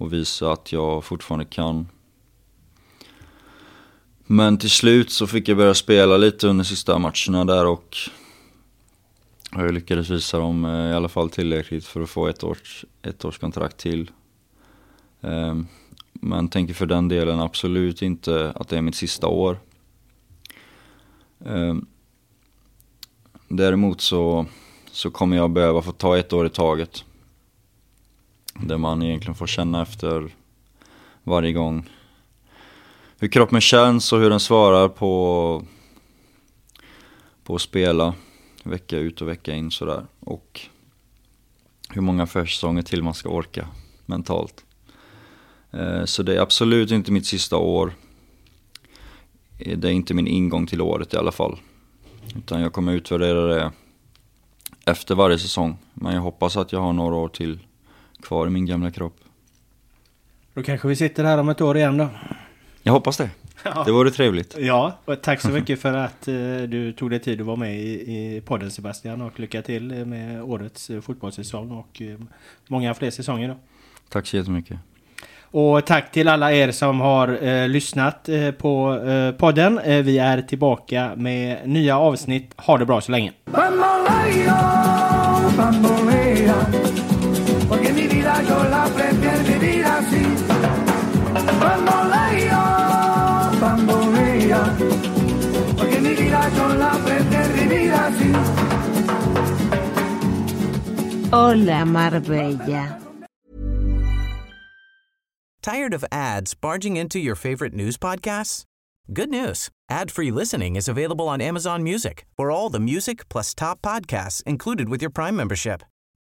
Och visa att jag fortfarande kan. Men till slut så fick jag börja spela lite under sista matcherna där och jag lyckades visa dem eh, i alla fall tillräckligt för att få ett års, ett års kontrakt till. Ehm, men tänker för den delen absolut inte att det är mitt sista år. Ehm, däremot så, så kommer jag behöva få ta ett år i taget. Där man egentligen får känna efter varje gång hur kroppen känns och hur den svarar på, på att spela vecka ut och vecka in sådär. Och hur många försäsonger till man ska orka mentalt. Eh, så det är absolut inte mitt sista år. Eh, det är inte min ingång till året i alla fall. Utan jag kommer utvärdera det efter varje säsong. Men jag hoppas att jag har några år till kvar i min gamla kropp. Då kanske vi sitter här om ett år igen då. Jag hoppas det. Ja. Det vore trevligt. Ja, och tack så mycket för att uh, du tog dig tid att vara med i, i podden Sebastian. Och lycka till med årets uh, fotbollssäsong och uh, många fler säsonger då. Tack så jättemycket. Och tack till alla er som har eh, lyssnat eh, på eh, podden. Eh, vi är tillbaka med nya avsnitt. Ha det bra så länge. Hola Marbella. Tired of ads barging into your favorite news podcasts? Good news. Ad-free listening is available on Amazon Music for all the music plus top podcasts included with your Prime membership.